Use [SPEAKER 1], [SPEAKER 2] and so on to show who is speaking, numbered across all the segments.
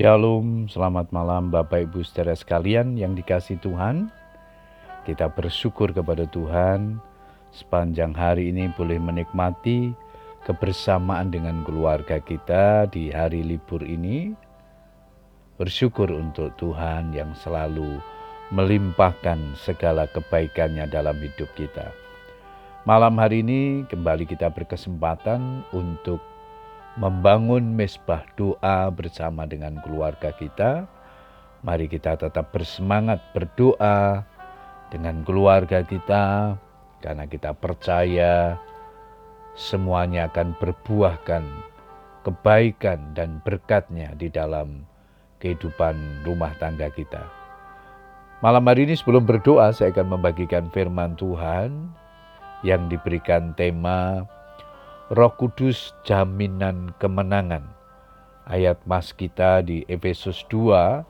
[SPEAKER 1] Shalom, selamat malam Bapak Ibu saudara sekalian yang dikasih Tuhan. Kita bersyukur kepada Tuhan sepanjang hari ini boleh menikmati kebersamaan dengan keluarga kita di hari libur ini. Bersyukur untuk Tuhan yang selalu melimpahkan segala kebaikannya dalam hidup kita. Malam hari ini kembali kita berkesempatan untuk membangun mesbah doa bersama dengan keluarga kita. Mari kita tetap bersemangat berdoa dengan keluarga kita karena kita percaya semuanya akan berbuahkan kebaikan dan berkatnya di dalam kehidupan rumah tangga kita. Malam hari ini sebelum berdoa saya akan membagikan firman Tuhan yang diberikan tema Roh Kudus jaminan kemenangan. Ayat mas kita di Efesus 2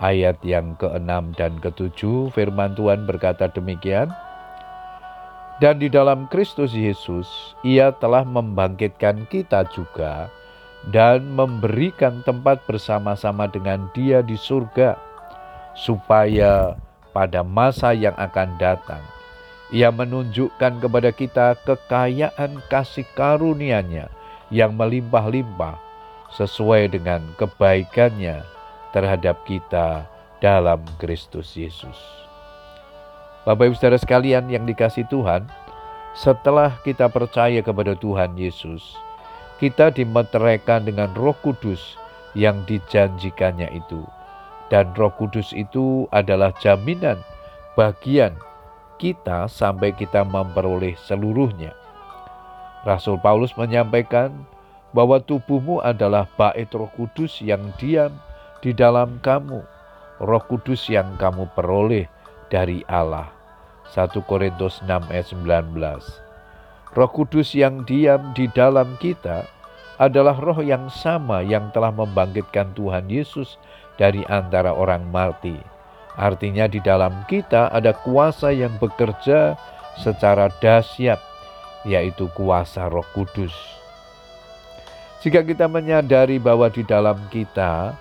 [SPEAKER 1] ayat yang ke-6 dan ke-7 firman Tuhan berkata demikian. Dan di dalam Kristus Yesus ia telah membangkitkan kita juga dan memberikan tempat bersama-sama dengan dia di surga supaya pada masa yang akan datang ia menunjukkan kepada kita kekayaan kasih karunia-Nya yang melimpah-limpah sesuai dengan kebaikannya terhadap kita dalam Kristus Yesus. Bapak Ibu Saudara sekalian yang dikasih Tuhan, setelah kita percaya kepada Tuhan Yesus, kita dimeteraikan dengan Roh Kudus yang dijanjikannya itu. Dan Roh Kudus itu adalah jaminan bagian kita sampai kita memperoleh seluruhnya. Rasul Paulus menyampaikan bahwa tubuhmu adalah bait Roh Kudus yang diam di dalam kamu, Roh Kudus yang kamu peroleh dari Allah. 1 Korintus 6 ayat 19. Roh Kudus yang diam di dalam kita adalah roh yang sama yang telah membangkitkan Tuhan Yesus dari antara orang mati Artinya di dalam kita ada kuasa yang bekerja secara dahsyat, yaitu kuasa Roh Kudus. Jika kita menyadari bahwa di dalam kita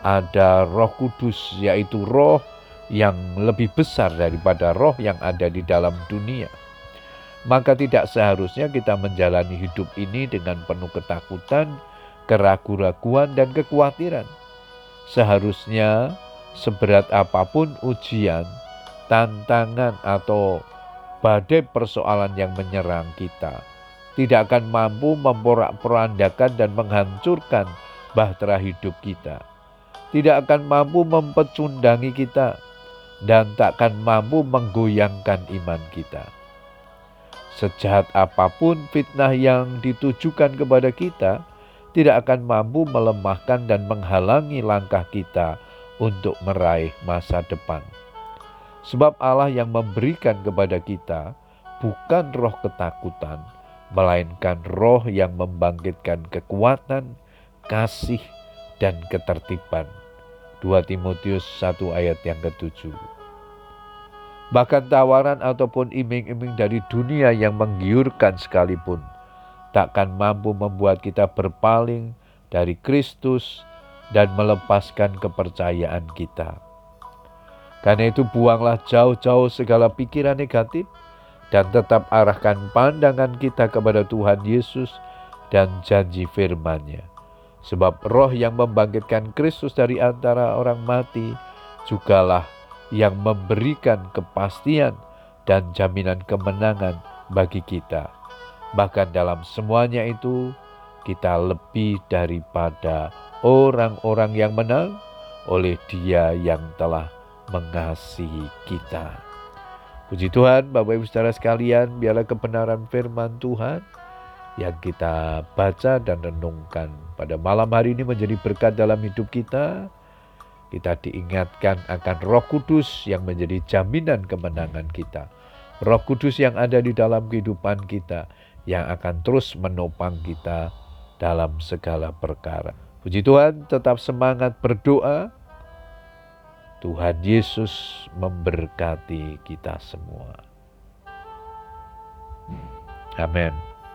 [SPEAKER 1] ada Roh Kudus, yaitu roh yang lebih besar daripada roh yang ada di dalam dunia, maka tidak seharusnya kita menjalani hidup ini dengan penuh ketakutan, keraguan-raguan, dan kekhawatiran. Seharusnya seberat apa pun ujian, tantangan, atau badai persoalan yang menyerang kita, tidak akan mampu memporak-porandakan dan menghancurkan bahtera hidup kita. Tidak akan mampu mempecundangi kita dan tak akan mampu menggoyangkan iman kita. Sejahat apa pun fitnah yang ditujukan kepada kita, tidak akan mampu melemahkan dan menghalangi langkah kita untuk meraih masa depan. Sebab Allah yang memberikan kepada kita bukan roh ketakutan, melainkan roh yang membangkitkan kekuatan, kasih, dan ketertiban. 2 Timotius 1 ayat yang ketujuh. Bahkan tawaran ataupun iming-iming dari dunia yang menggiurkan sekalipun takkan mampu membuat kita berpaling dari Kristus dan melepaskan kepercayaan kita. Karena itu buanglah jauh-jauh segala pikiran negatif dan tetap arahkan pandangan kita kepada Tuhan Yesus dan janji firman-Nya. Sebab roh yang membangkitkan Kristus dari antara orang mati jugalah yang memberikan kepastian dan jaminan kemenangan bagi kita. Bahkan dalam semuanya itu kita lebih daripada orang-orang yang menang oleh Dia yang telah mengasihi kita. Puji Tuhan, Bapak Ibu Saudara sekalian, biarlah kebenaran firman Tuhan yang kita baca dan renungkan pada malam hari ini menjadi berkat dalam hidup kita. Kita diingatkan akan Roh Kudus yang menjadi jaminan kemenangan kita. Roh Kudus yang ada di dalam kehidupan kita yang akan terus menopang kita dalam segala perkara. Puji Tuhan, tetap semangat berdoa. Tuhan Yesus memberkati kita semua. Amin.